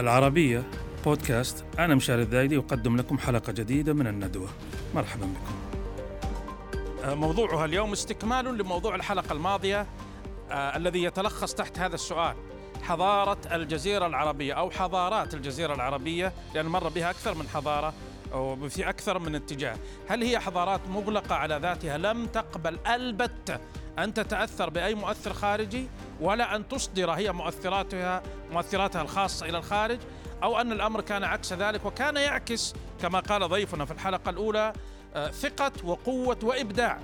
العربية بودكاست. أنا مشاري الذايدي أقدم لكم حلقة جديدة من الندوة. مرحبا بكم. موضوعها اليوم استكمال لموضوع الحلقة الماضية آه الذي يتلخص تحت هذا السؤال. حضارة الجزيرة العربية أو حضارات الجزيرة العربية لأن مر بها أكثر من حضارة أو في أكثر من اتجاه. هل هي حضارات مغلقة على ذاتها لم تقبل؟ البتة أن تتأثر بأي مؤثر خارجي؟ ولا أن تصدر هي مؤثراتها مؤثراتها الخاصة إلى الخارج أو أن الأمر كان عكس ذلك وكان يعكس كما قال ضيفنا في الحلقة الأولى آه، ثقة وقوة وإبداع.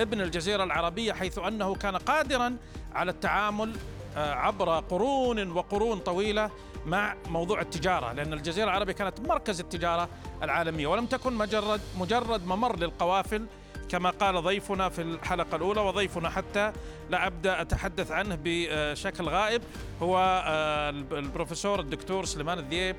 ابن الجزيرة العربية حيث أنه كان قادرا على التعامل آه، عبر قرون وقرون طويلة مع موضوع التجارة لأن الجزيرة العربية كانت مركز التجارة العالمية ولم تكن مجرد مجرد ممر للقوافل كما قال ضيفنا في الحلقة الأولى وضيفنا حتى لا أبدأ أتحدث عنه بشكل غائب هو آه، البروفيسور الدكتور سليمان الذيب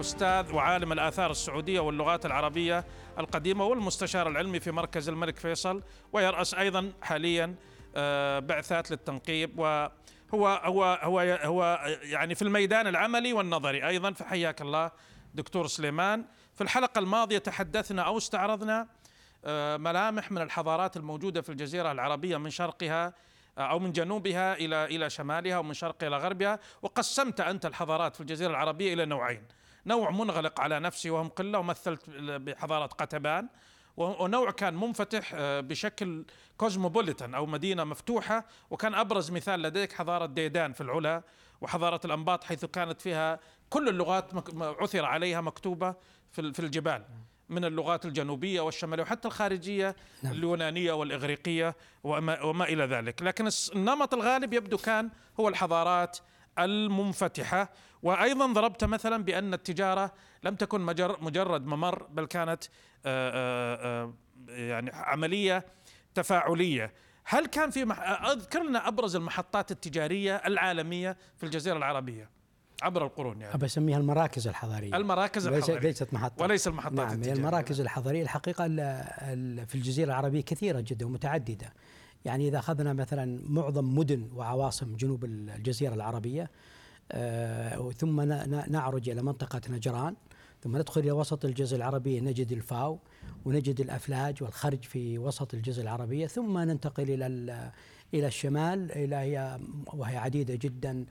أستاذ وعالم الآثار السعودية واللغات العربية القديمة والمستشار العلمي في مركز الملك فيصل ويرأس أيضا حاليا آه، بعثات للتنقيب و هو هو هو هو يعني في الميدان العملي والنظري أيضا فحياك الله دكتور سليمان. في الحلقة الماضية تحدثنا أو استعرضنا ملامح من الحضارات الموجودة في الجزيرة العربية من شرقها آه، أو من جنوبها إلى إلى شمالها ومن شرقها إلى غربها. وقسمت أنت الحضارات في الجزيرة العربية إلى نوعين. نوع منغلق على نفسه وهم قلة ومثلت بحضارة قتبان. ونوع كان منفتح آه، بشكل كوزموبوليتان أو مدينة مفتوحة. وكان أبرز مثال لديك حضارة ديدان في العلا وحضارة الأنباط حيث كانت فيها كل اللغات عثر عليها مكتوبة في الجبال. من اللغات الجنوبية والشمالية وحتى الخارجية نعم. اليونانية والإغريقية وما, وما إلى ذلك. لكن النمط الغالب يبدو كان هو الحضارات المنفتحة. وأيضا ضربت مثلا بأن التجارة لم تكن مجرد ممر بل كانت آه، آه، آه، يعني عملية تفاعلية. هل كان في مح... أذكر لنا أبرز المحطات التجارية العالمية في الجزيرة العربية؟ عبر القرون يعني. أبى أسميها المراكز الحضارية. المراكز الحضارية. ليست محطات وليس المحطات نعم التجارية. المراكز الحضارية الحقيقة في الجزيرة العربية كثيرة جدا ومتعددة. يعني إذا أخذنا مثلا معظم مدن وعواصم جنوب الجزيرة العربية آه ثم نعرج إلى منطقة نجران ثم ندخل إلى وسط الجزيرة العربية نجد الفاو ونجد الأفلاج والخرج في وسط الجزيرة العربية ثم ننتقل إلى إلى الشمال إلى هي وهي عديدة جدا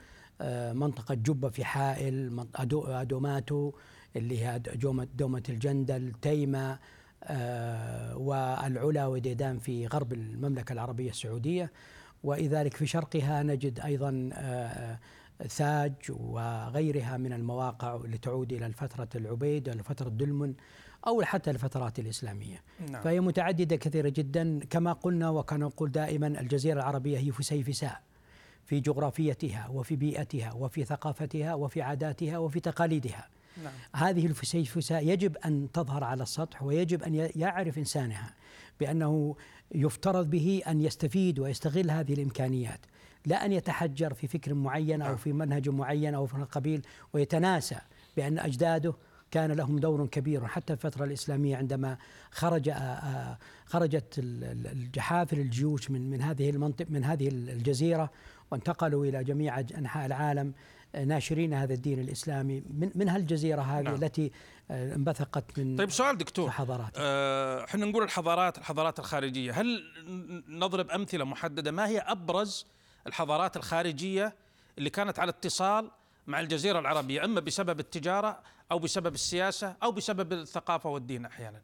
منطقة جبة في حائل أدوماتو اللي هي دومة, دومة الجندل تيمة آه، والعلا وديدان في غرب المملكة العربية السعودية. وإذلك في شرقها نجد أيضا آه، ثاج وغيرها من المواقع اللي تعود إلى فترة العبيد إلى فترة دلمن أو حتى الفترات الإسلامية. نعم. فهي متعددة كثيرة جدا كما قلنا وكان نقول دائما الجزيرة العربية هي فسيفساء. في جغرافيتها وفي بيئتها وفي ثقافتها وفي عاداتها وفي تقاليدها نعم. هذه الفسيفساء يجب أن تظهر على السطح ويجب أن يعرف إنسانها بأنه يفترض به أن يستفيد ويستغل هذه الإمكانيات لا أن يتحجر في فكر معين أو نعم. في منهج معين أو في القبيل ويتناسى بأن أجداده كان لهم دور كبير حتى الفترة الإسلامية عندما خرج خرجت الجحافل الجيوش من من هذه المنطقة من هذه الجزيرة وانتقلوا إلى جميع أنحاء العالم ناشرين هذا الدين الإسلامي. من من هالجزيرة هذه نعم. التي آه، انبثقت من طيب سؤال دكتور. حضارات آه، إحنا نقول الحضارات الحضارات الخارجية. هل نضرب أمثلة محددة؟ ما هي أبرز الحضارات الخارجية اللي كانت على اتصال مع الجزيرة العربية؟ أما بسبب التجارة أو بسبب السياسة أو بسبب الثقافة والدين أحيانا؟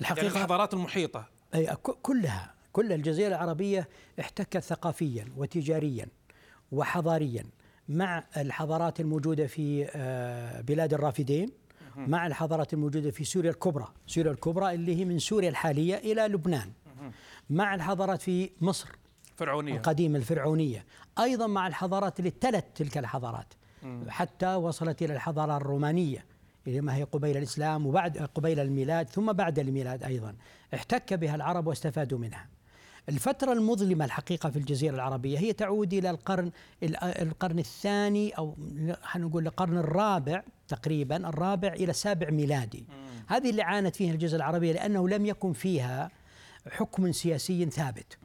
الحقيقة يعني الحضارات المحيطة. أي كلها كل الجزيرة العربية احتكت ثقافيا وتجاريا. وحضاريا مع الحضارات الموجودة في آه، بلاد الرافدين مع الحضارات الموجودة في سوريا الكبرى. سوريا الكبرى اللي هي من سوريا الحالية إلى لبنان. مع الحضارات في مصر فرعونية. القديمة الفرعونية. أيضا مع الحضارات اللي تلت تلك الحضارات. حتى وصلت إلى الحضارة الرومانية اللي ما هي قبيل الإسلام وبعد قبيل الميلاد ثم بعد الميلاد أيضا. احتك بها العرب واستفادوا منها. الفترة المظلمة الحقيقة في الجزيرة العربية هي تعود إلى القرن القرن الثاني أو نقول القرن الرابع تقريبا الرابع إلى السابع ميلادي. هذه اللي عانت فيها الجزيرة العربية لأنه لم يكن فيها حكم سياسي ثابت.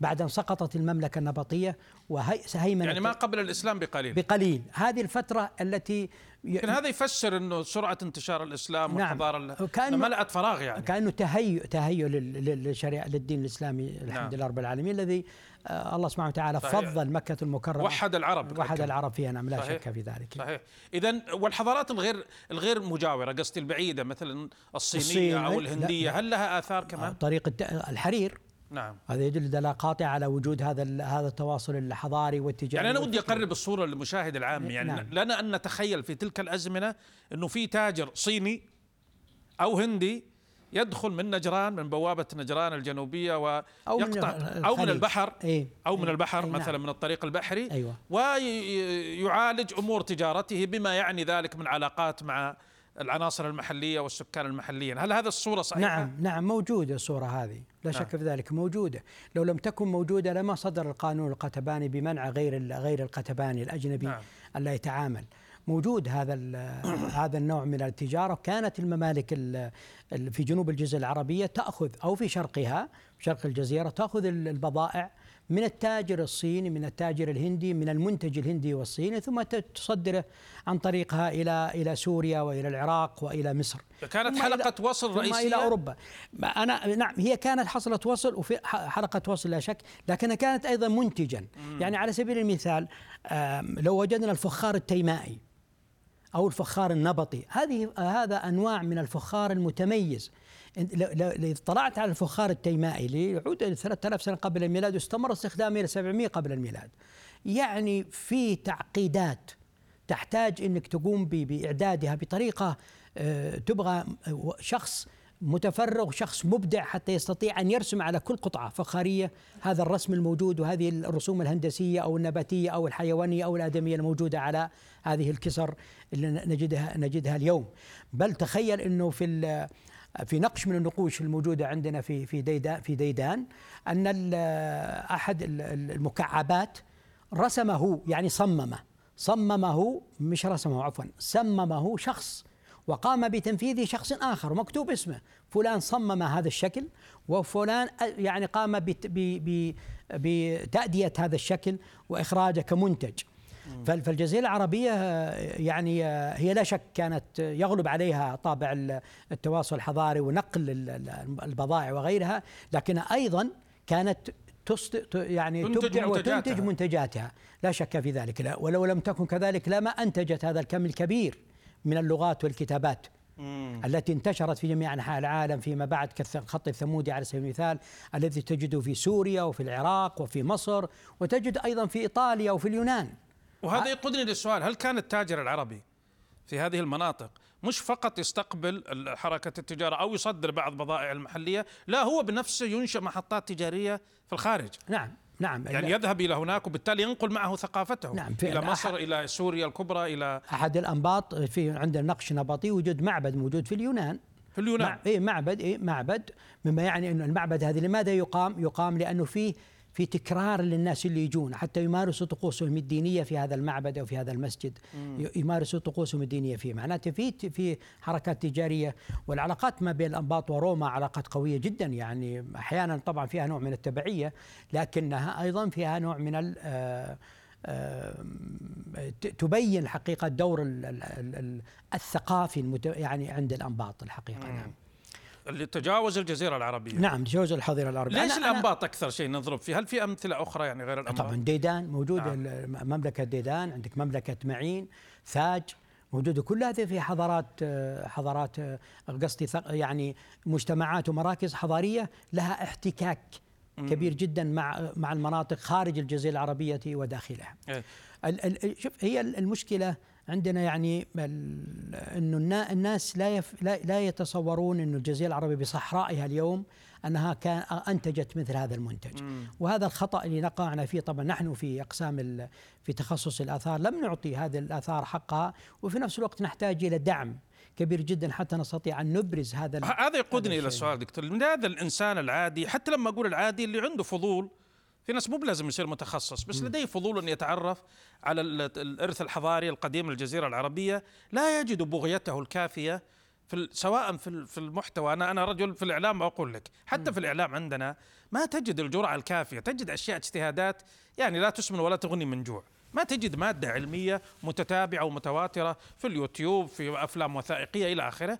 بعد أن سقطت المملكة النبطية وهيمنة يعني ما قبل الإسلام بقليل. بقليل. هذه الفترة التي لكن هذا يفسر إنه سرعة انتشار الإسلام نعم. والحضارة كأنه ملأت فراغ يعني. كأنه تهيؤ تهيؤ للشريعة للدين الإسلامي الحمد نعم. لله رب العالمين الذي الله سبحانه وتعالى صحيح. فضل مكة المكرمة وحد العرب وحد العرب فيها نعم لا صحيح. شك في ذلك صحيح اذا والحضارات الغير الغير مجاورة قصدي البعيدة مثلا الصينية الصين أو الهندية لا. هل لها آثار كمان؟ طريقة الحرير نعم هذا يدل دلاله قاطعه على وجود هذا هذا التواصل الحضاري والتجاري يعني أنا ودي أقرب الصورة للمشاهد العام يعني نعم. لنا أن نتخيل في تلك الأزمنة إنه في تاجر صيني أو هندي يدخل من نجران من بوابة نجران الجنوبية ويقطع أو من البحر إيه؟ أو من إيه؟ البحر إيه؟ مثلا نعم. من الطريق البحري أيوة. ويعالج أمور تجارته بما يعني ذلك من علاقات مع العناصر المحلية والسكان المحليين هل هذا الصورة صحيحة نعم نعم موجودة الصورة هذه لا نعم. شك في ذلك موجودة لو لم تكن موجودة لما صدر القانون القتباني بمنع غير غير القتباني الأجنبي نعم. الا يتعامل موجود هذا هذا النوع من التجارة. كانت الممالك في جنوب الجزيرة العربية تأخذ أو في شرقها شرق الجزيرة تأخذ البضائع من التاجر الصيني من التاجر الهندي من المنتج الهندي والصيني ثم تصدره عن طريقها إلى إلى سوريا وإلى العراق وإلى مصر. كانت حلقة وصل رئيسيه ثم إلى أوروبا. أنا نعم هي كانت حصلت وصل وفي حلقة وصل لا شك لكنها كانت أيضا منتجا. يعني على سبيل المثال لو وجدنا الفخار التيمائي أو الفخار النبطي. هذه هذا أنواع من الفخار المتميز. لو اطلعت على الفخار التيمائي اللي يعود 3000 سنه قبل الميلاد واستمر استخدامه إلى 700 قبل الميلاد. يعني في تعقيدات تحتاج إنك تقوم بإعدادها بطريقة آه، تبغى شخص متفرغ شخص مبدع حتى يستطيع أن يرسم على كل قطعة فخارية. هذا الرسم الموجود وهذه الرسوم الهندسية أو النباتية أو الحيوانية أو الآدمية الموجودة على هذه الكسر اللي نجدها نجدها اليوم. بل تخيل إنه في في نقش من النقوش الموجودة عندنا في في ديدان في ديدان أن أحد المكعبات رسمه يعني صممه صممه مش رسمه عفوا صممه شخص وقام بتنفيذه شخص آخر ومكتوب اسمه. فلان صمم هذا الشكل وفلان يعني قام بتأدية هذا الشكل وإخراجه كمنتج. فالجزيرة العربية يعني هي لا شك كانت يغلب عليها طابع التواصل الحضاري ونقل البضائع وغيرها لكن أيضا كانت يعني تبدع وتنتج منتجاتها. لا شك في ذلك. لا ولو لم تكن كذلك لما أنتجت هذا الكم الكبير. من اللغات والكتابات مم. التي انتشرت في جميع أنحاء العالم فيما بعد كالخط الثمودي على سبيل المثال الذي تجده في سوريا وفي العراق وفي مصر وتجد أيضا في إيطاليا وفي اليونان. وهذا يقودني للسؤال هل كان التاجر العربي في هذه المناطق مش فقط يستقبل حركة التجارة أو يصدر بعض بضائع المحلية لا هو بنفسه ينشأ محطات تجارية في الخارج؟ نعم. نعم يعني يذهب إلى هناك وبالتالي ينقل معه ثقافته نعم إلى مصر أحد إلى سوريا الكبرى إلى أحد الأنباط في عندنا نقش نبطي وجود معبد موجود في اليونان. في اليونان. مع اي معبد اي معبد مما يعني إنه المعبد هذا لماذا يقام؟ يقام لأنه فيه في تكرار للناس اللي يجون حتى يمارسوا طقوسهم الدينية في هذا المعبد أو في هذا المسجد. مم. يمارسوا طقوسهم الدينية فيه. معناته في في حركات تجارية والعلاقات ما بين الأنباط وروما علاقات قوية جدا. يعني أحيانا طبعا فيها نوع من التبعية لكنها أيضا فيها نوع من آه، آه، تبين حقيقة دور الثقافي يعني عند الأنباط الحقيقة. نعم. اللي تجاوز الجزيرة العربية نعم تجاوز الحضيره العربية ليش الأنباط أكثر شيء نضرب فيه هل في أمثلة أخرى يعني غير الأنباط طبعا ديدان موجوده نعم. مملكة ديدان عندك مملكة معين ثاج موجودة كل هذه في حضارات حضارات قصدي يعني مجتمعات ومراكز حضارية لها احتكاك كبير جدا مع مع المناطق خارج الجزيرة العربية وداخلها. إيه. شوف هي المشكلة عندنا يعني إنه الناس لا يف لا يتصورون إنه الجزيرة العربية بصحرائها اليوم أنها كان أنتجت مثل هذا المنتج. مم. وهذا الخطأ اللي نقعنا فيه طبعا نحن في أقسام في تخصص الآثار لم نعطي هذه الآثار حقها وفي نفس الوقت نحتاج إلى دعم كبير جدا حتى نستطيع أن نبرز هذا هذا يقودني إلى السؤال دكتور. لماذا الإنسان العادي حتى لما أقول العادي اللي عنده فضول في ناس مو بلازم يصير متخصص بس لديه فضول أن يتعرف على الإرث الحضاري القديم للجزيرة العربية. لا يجد بغيته الكافية في سواء في في المحتوى. أنا أنا رجل في الإعلام أقول لك حتى في الإعلام عندنا ما تجد الجرعه الكافية. تجد أشياء اجتهادات يعني لا تسمن ولا تغني من جوع. ما تجد مادة علمية متتابعة ومتواترة في اليوتيوب في أفلام وثائقية إلى آخره.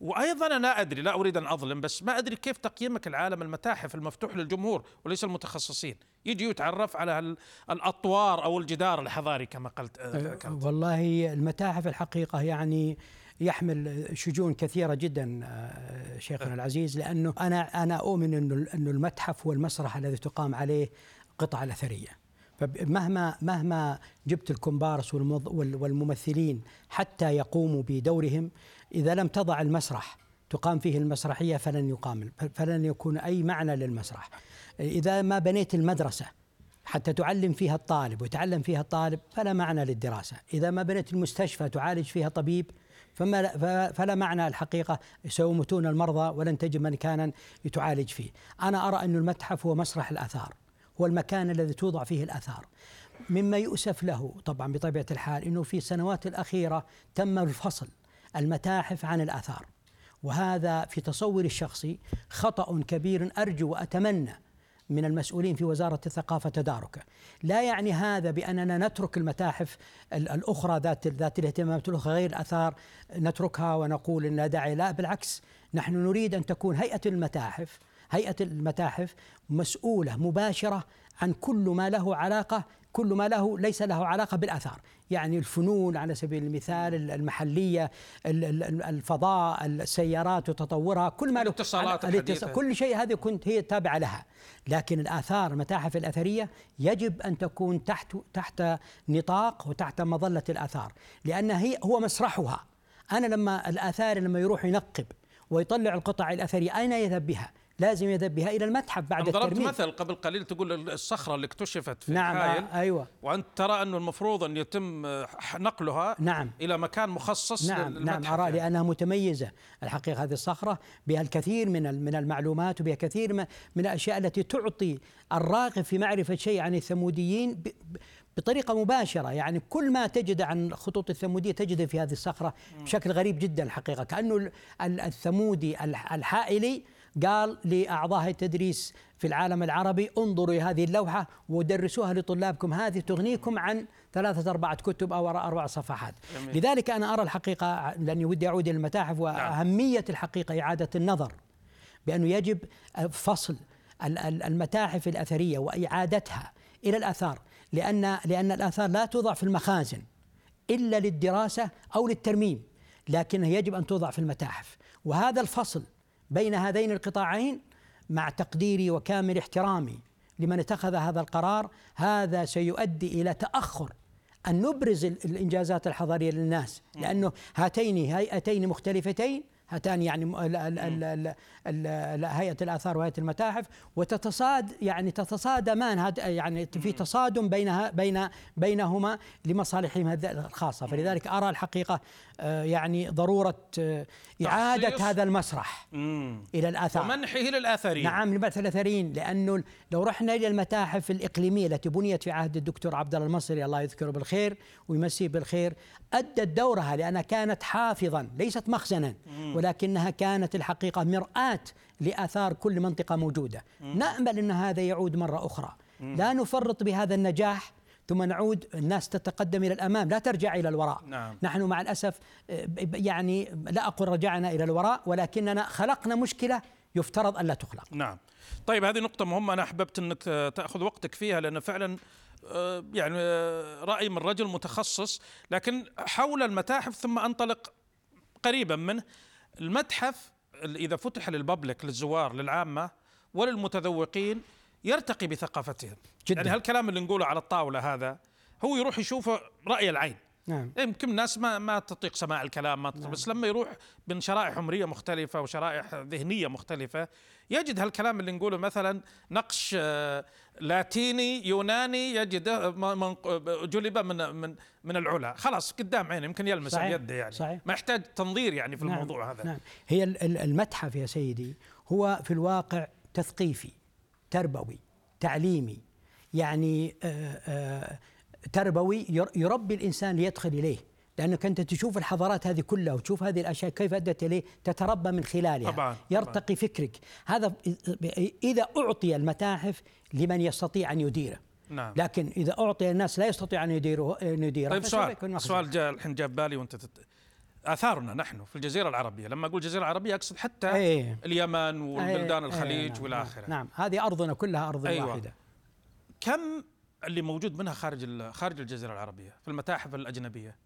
وأيضا أنا أدري لا أريد أن أظلم بس ما أدري كيف تقييمك العالم المتاحف المفتوح للجمهور وليس المتخصصين. يجي يتعرف على الأطوار أو الجدار الحضاري كما قلت أه والله المتاحف الحقيقة يعني يحمل شجون كثيرة جدا أه، شيخنا العزيز لأنه أنا أنا أؤمن إنه إنه المتحف هو المسرح الذي تقام عليه قطع الأثرية. فمهما مهما جبت الكومبارس والممثلين حتى يقوموا بدورهم إذا لم تضع المسرح تقام فيه المسرحية فلن يقام فلن يكون أي معنى للمسرح. إذا ما بنيت المدرسة حتى تعلم فيها الطالب ويتعلم فيها الطالب فلا معنى للدراسة. إذا ما بنيت المستشفى تعالج فيها طبيب فما فلا معنى الحقيقة سيموتون المرضى ولن تجد مكانا تعالج فيه. أنا أرى أن المتحف هو مسرح الآثار هو المكان الذي توضع فيه الآثار. مما يؤسف له طبعا بطبيعة الحال أنه في السنوات الأخيرة تم الفصل المتاحف عن الآثار. وهذا في تصوري الشخصي خطأ كبير أرجو وأتمنى من المسؤولين في وزارة الثقافة تداركه. لا يعني هذا بأننا نترك المتاحف الأخرى ذات ذات الاهتمامات الأخرى غير الآثار نتركها ونقول إن لا داعي لا بالعكس نحن نريد أن تكون هيئة المتاحف هيئة المتاحف مسؤولة مباشرة عن كل ما له علاقة كل ما له ليس له علاقة بالآثار. يعني الفنون على سبيل المثال المحلية الفضاء السيارات وتطورها كل ما له الاتصالات كل شيء هذه كنت هي تابعة لها. لكن الآثار المتاحف الأثرية يجب أن تكون تحت تحت نطاق وتحت مظلة الآثار لأن هي هو مسرحها. أنا لما الآثار لما يروح ينقب ويطلع القطع الأثرية أين يذهب بها؟ لازم يذهب بها إلى المتحف بعد الترميم ضربت مثل قبل قليل تقول الصخرة اللي اكتشفت في نعم الحائل آه أيوه. وأنت ترى أنه المفروض أن يتم نقلها نعم. إلى مكان مخصص نعم نعم أرى يعني. لأنها متميزة الحقيقة هذه الصخرة بها الكثير من من المعلومات وبها كثير من الأشياء التي تعطي الراغب في معرفة شيء عن الثموديين بطريقة مباشرة. يعني كل ما تجد عن خطوط الثمودية تجده في هذه الصخرة بشكل غريب جدا الحقيقة. كأنه الثمودي الحائلي قال لأعضاء التدريس في العالم العربي انظروا هذه اللوحة ودرسوها لطلابكم. هذه تغنيكم عن ثلاثة أربعة كتب أو أربع صفحات. جميل. لذلك أنا أرى الحقيقة لأني ودي أعود إلى المتاحف وأهمية الحقيقة إعادة النظر بأنه يجب فصل المتاحف الأثرية وإعادتها إلى الآثار لأن لأن الآثار لا توضع في المخازن إلا للدراسة أو للترميم لكنها يجب أن توضع في المتاحف. وهذا الفصل بين هذين القطاعين مع تقديري وكامل احترامي لمن اتخذ هذا القرار. هذا سيؤدي إلى تأخر أن نبرز الإنجازات الحضارية للناس لأنه هاتين هيئتين مختلفتين هاتان يعني هيئة الآثار وهيئة المتاحف وتتصاد يعني تتصادمان يعني في تصادم بينها بين بينهما لمصالحهم الخاصة. فلذلك أرى الحقيقة آه، يعني ضرورة آه، إعادة هذا المسرح إلى الآثار. ومنحه للاثريين نعم لبعث الاثريين لأنه لو رحنا إلى المتاحف الإقليمية التي بنيت في عهد الدكتور عبد الله المصري الله يذكره بالخير ويمسيه بالخير أدت دورها لأنها كانت حافظا ليست مخزنا. ولكنها كانت الحقيقة مرآة لآثار كل منطقة موجودة. نأمل إن هذا يعود مرة أخرى. لا نفرط بهذا النجاح ثم نعود الناس تتقدم إلى الأمام لا ترجع إلى الوراء. نعم. نحن مع الأسف يعني لا أقول رجعنا إلى الوراء ولكننا خلقنا مشكلة يفترض أن لا تخلق. نعم. طيب هذه نقطة مهمة. أنا أحببت أنك تأخذ وقتك فيها لأن فعلا آه، يعني آه، رأي من رجل متخصص لكن حول المتاحف ثم أنطلق قريبا منه. المتحف إذا فتح للببليك للزوار للعامة وللمتذوقين يرتقي بثقافتهم جدا. يعني هالكلام اللي نقوله على الطاولة هذا هو يروح يشوفه رأي العين نعم يمكن الناس ما ما تطيق سماع الكلام ما نعم. بس لما يروح من شرائح عمريه مختلفة وشرائح ذهنية مختلفة يجد هالكلام اللي نقوله مثلا نقش آه، لاتيني يوناني يجده جلب من من من العلا خلاص قدام عينه يمكن يلمس بيده يعني صحيح. ما يحتاج تنظير يعني في نعم. الموضوع هذا نعم. هي المتحف يا سيدي هو في الواقع تثقيفي تربوي تعليمي يعني آآ آآ تربوي يربي الإنسان ليدخل إليه لأنك أنت تشوف الحضارات هذه كلها وتشوف هذه الأشياء كيف أدت إليه تتربى من خلالها طبعا يرتقي طبعا. فكرك هذا إذا أعطي المتاحف لمن يستطيع أن يديره نعم. لكن إذا أعطي الناس لا يستطيع أن يديره أن يديره طيب سؤال سؤال جاء الحين جاء بالي وأنت تت... آثارنا نحن في الجزيرة العربية لما أقول الجزيره العربية أقصد حتى أيه. اليمن وبلدان أيه. الخليج أيه. والى آخره نعم هذه أرضنا كلها أرض أيوة. واحدة كم اللي موجود منها خارج خارج الجزيرة العربية في المتاحف الأجنبية.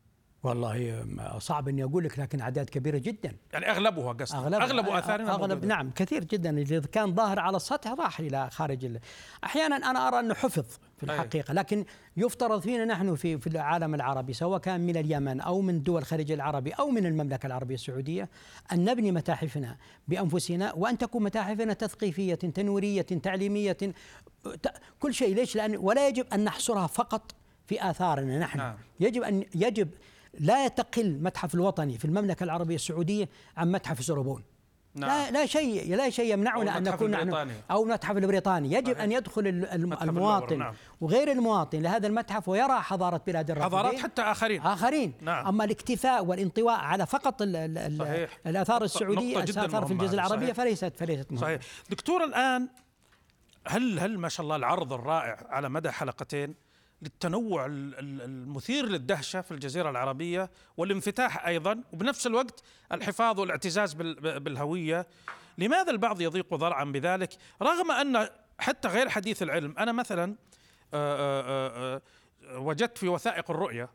والله صعب إني أقول لك لكن أعداد كبيرة جدا. يعني أغلبها قصدي اغلب, أغلب آثارنا أغلب. نعم كثير جدا. إذا كان ظاهر على السطح راح إلى خارج ال... أحيانا أنا أرى أنه حفظ في الحقيقة لكن يفترض فينا نحن في في العالم العربي سواء كان من اليمن أو من دول الخليج العربي أو من المملكة العربية السعودية أن نبني متاحفنا بأنفسنا وأن تكون متاحفنا تثقيفية تنويريه تعليمية كل شيء. ليش؟ لأن ولا يجب أن نحصرها فقط في آثارنا نحن. نعم. يجب أن يجب لا يقل متحف الوطني في المملكة العربية السعودية عن متحف سوربون نعم. لا لا شيء لا شيء يمنعنا أن نكون نحن أو المتحف البريطاني يجب صحيح. أن يدخل المواطن نعم. وغير المواطن لهذا المتحف ويرى حضارة بلاد الرافدين حضارات حتى آخرين آخرين نعم. أما الاكتفاء والانطواء على فقط ال ال صحيح. الآثار السعودية الآثار في الجزيرة العربية صحيح. فليست فليست مهمة. صحيح دكتور الآن هل هل ما شاء الله العرض الرائع على مدى حلقتين للتنوع المثير للدهشة في الجزيرة العربية والانفتاح أيضا وبنفس الوقت الحفاظ والاعتزاز بالهوية. لماذا البعض يضيق ذرعا بذلك؟ رغم أن حتى غير حديث العلم أنا مثلا آآ آآ وجدت في وثائق الرؤية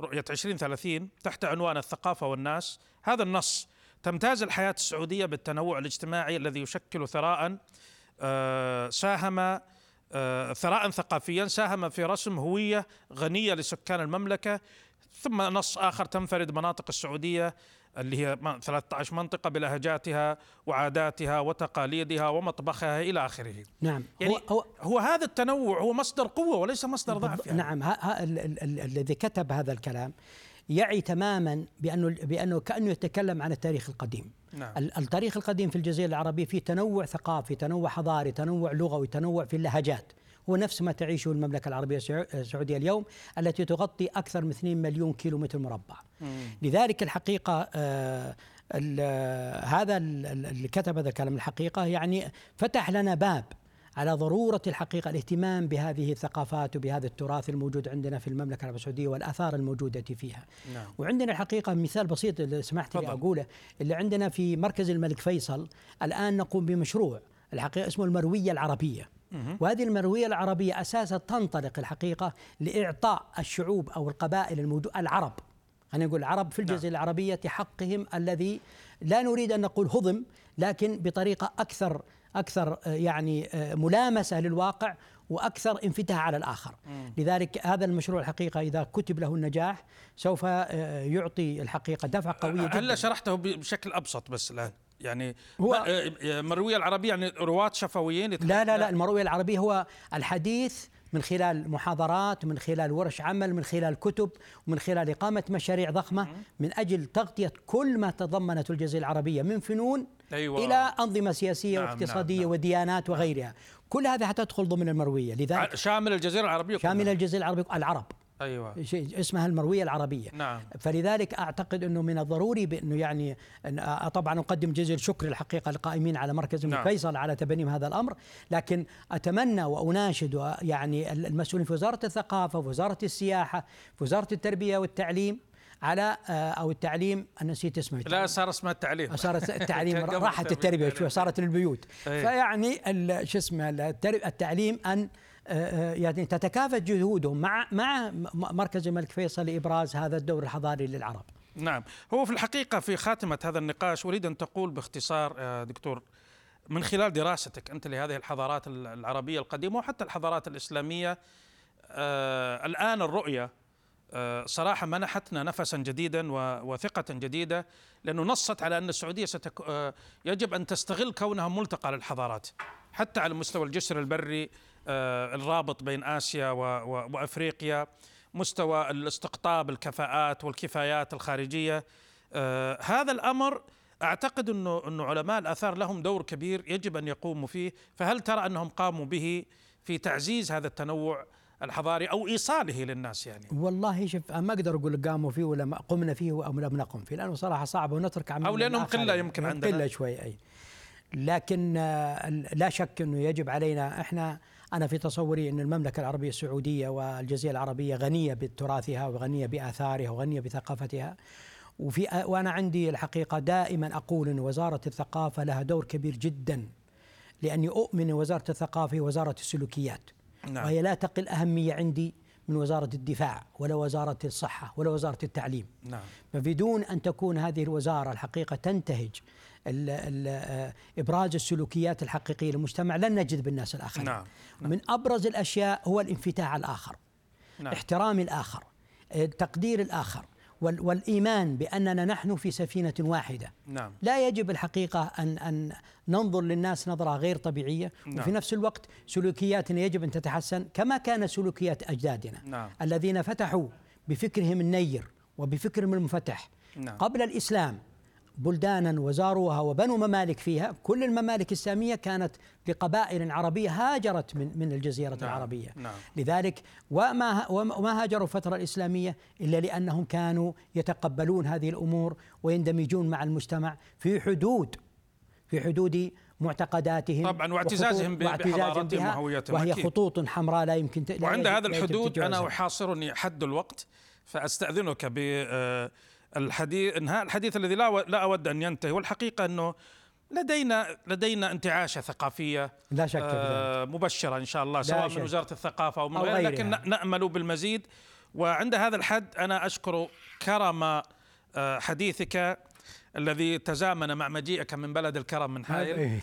رؤية 2030 تحت عنوان الثقافة والناس هذا النص تمتاز الحياة السعودية بالتنوع الاجتماعي الذي يشكل ثراء ساهم آه، ثراء ثقافيا ساهم في رسم هوية غنية لسكان المملكة. ثم نص آخر تنفرد مناطق السعودية اللي هي 13 منطقة بلهجاتها وعاداتها وتقاليدها ومطبخها إلى آخره. نعم. يعني هو, هو, هو هذا التنوع هو مصدر قوة وليس مصدر ضعف يعني. نعم. الذي كتب هذا الكلام يعي تماما بأنه, بأنه كأنه يتكلم عن التاريخ القديم. نعم. التاريخ القديم في الجزيرة العربية فيه تنوع ثقافي تنوع حضاري تنوع لغوي تنوع في اللهجات هو نفس ما تعيشه المملكة العربية السعودية اليوم التي تغطي أكثر من 2 مليون كيلو متر مربع مم. لذلك الحقيقة آه هذا اللي كتب هذا الكلام الحقيقة يعني فتح لنا باب على ضرورة الحقيقة الاهتمام بهذه الثقافات وبهذا التراث الموجود عندنا في المملكة العربية السعودية والآثار الموجودة فيها. نعم. وعندنا الحقيقة مثال بسيط اللي سمحت لي أقوله اللي عندنا في مركز الملك فيصل الآن نقوم بمشروع الحقيقة اسمه المروية العربية. وهذه المروية العربية أساسا تنطلق الحقيقة لإعطاء الشعوب أو القبائل الموجود العرب. خلينا نقول العرب في الجزيرة نعم. العربية حقهم الذي لا نريد أن نقول هضم لكن بطريقة أكثر أكثر آه، يعني آه، ملامسة للواقع وأكثر انفتاح على الآخر. مم. لذلك هذا المشروع الحقيقة إذا كتب له النجاح سوف آه، يعطي الحقيقة دفعة قوية جدا. هلا شرحته بشكل أبسط بس الآن. يعني هو مرويه العربية يعني رواة شفويين لا لا لا المرويه العربيه هو الحديث من خلال محاضرات ومن خلال ورش عمل من خلال كتب ومن خلال إقامة مشاريع ضخمة من أجل تغطية كل ما تضمنته الجزيرة العربية من فنون أيوة. إلى أنظمة سياسية نعم واقتصادية نعم وديانات وغيرها. كل هذا حتدخل ضمن المروية لذلك شامل الجزيرة العربية شامل الجزيرة العربية العرب. أيوه. شيء اسمها المروية العربية. نعم. فلذلك أعتقد إنه من الضروري بأنه يعني طبعا أقدم جزيل شكر الحقيقة للقائمين على مركز نعم. فيصل على تبنيم هذا الأمر. لكن أتمنى وأناشد يعني المسؤولين في وزارة الثقافة ووزاره السياحة في وزارة التربية والتعليم على أو التعليم أنا نسيت اسمه. لا صار اسمه التعليم. صارت التعليم راحت التربية. شوي صارت للبيوت. فيعني شو اسمه التعليم أن يعني تتكافئ جهودهم مع مع مركز الملك فيصل لإبراز هذا الدور الحضاري للعرب. نعم، هو في الحقيقة في خاتمة هذا النقاش أريد أن تقول باختصار دكتور من خلال دراستك أنت لهذه الحضارات العربية القديمة وحتى الحضارات الإسلامية آه الآن الرؤية آه صراحة منحتنا نفسا جديدا وثقة جديدة لأنه نصت على أن السعودية ستك آه يجب أن تستغل كونها ملتقى للحضارات حتى على مستوى الجسر البري آه، الرابط بين آسيا وأفريقيا مستوى الاستقطاب الكفاءات والكفايات الخارجية. آه، هذا الأمر أعتقد انه إنه علماء الآثار لهم دور كبير يجب أن يقوموا فيه. فهل ترى أنهم قاموا به في تعزيز هذا التنوع الحضاري أو إيصاله للناس يعني؟ والله شوف ما أقدر أقول قاموا فيه ولا قمنا فيه أو لم نقم فيه لأنه صراحة صعب ونترك عمل أو لأنهم قلة يمكن عندنا. قلة شوي أي. لكن آه، لا شك إنه يجب علينا إحنا أنا في تصوري أن المملكة العربية السعودية والجزيرة العربية غنية بتراثها وغنية بآثارها وغنية بثقافتها وفي وأنا عندي الحقيقة دائما أقول أن وزارة الثقافة لها دور كبير جدا لأني أؤمن وزارة الثقافة وزارة السلوكيات نعم. وهي لا تقل أهمية عندي من وزارة الدفاع ولا وزارة الصحة ولا وزارة التعليم نعم. فبدون أن تكون هذه الوزارة الحقيقة تنتهج ال ال إبراز السلوكيات الحقيقية للمجتمع لن نجد بالناس الآخرين نعم. نعم. من أبرز الأشياء هو الانفتاح على الآخر نعم. احترام الآخر تقدير الآخر والإيمان بأننا نحن في سفينة واحدة نعم. لا يجب الحقيقة ان أن ننظر للناس نظرة غير طبيعية نعم. وفي نفس الوقت سلوكياتنا يجب أن تتحسن كما كان سلوكيات أجدادنا نعم. الذين فتحوا بفكرهم النير وبفكرهم المفتح نعم. قبل الإسلام بلدانا وزاروها وبنوا ممالك فيها. كل الممالك الإسلامية كانت لقبائل عربية هاجرت من من الجزيرة نعم العربية. نعم. لذلك وما وما هاجروا الفترة الإسلامية إلا لأنهم كانوا يتقبلون هذه الأمور ويندمجون مع المجتمع في حدود في حدود معتقداتهم طبعا واعتزازهم بحضارتهم وهويتهم وهي خطوط حمراء لا يمكن وعند هذا الحدود أنا أحاصرني حد الوقت فأستأذنك ب آه، الحديث انهاء الحديث الذي لا لا أود أن ينتهي والحقيقة أنه لدينا لدينا انتعاشه ثقافية لا شك آه مبشرة إن شاء الله سواء من وزارة الثقافة أو من غيرها لكن نأمل بالمزيد. وعند هذا الحد أنا أشكر كرم آه حديثك الذي تزامن مع مجيئك من بلد الكرم من حائل.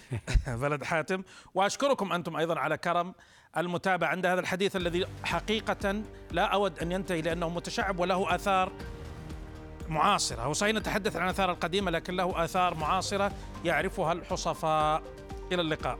بلد حاتم. وأشكركم أنتم أيضا على كرم المتابعة. عند هذا الحديث الذي حقيقة لا أود أن ينتهي لأنه متشعب وله آثار معاصرة. هو صحيح نتحدث عن الآثار القديمة لكن له آثار معاصرة يعرفها الحصفاء. إلى اللقاء.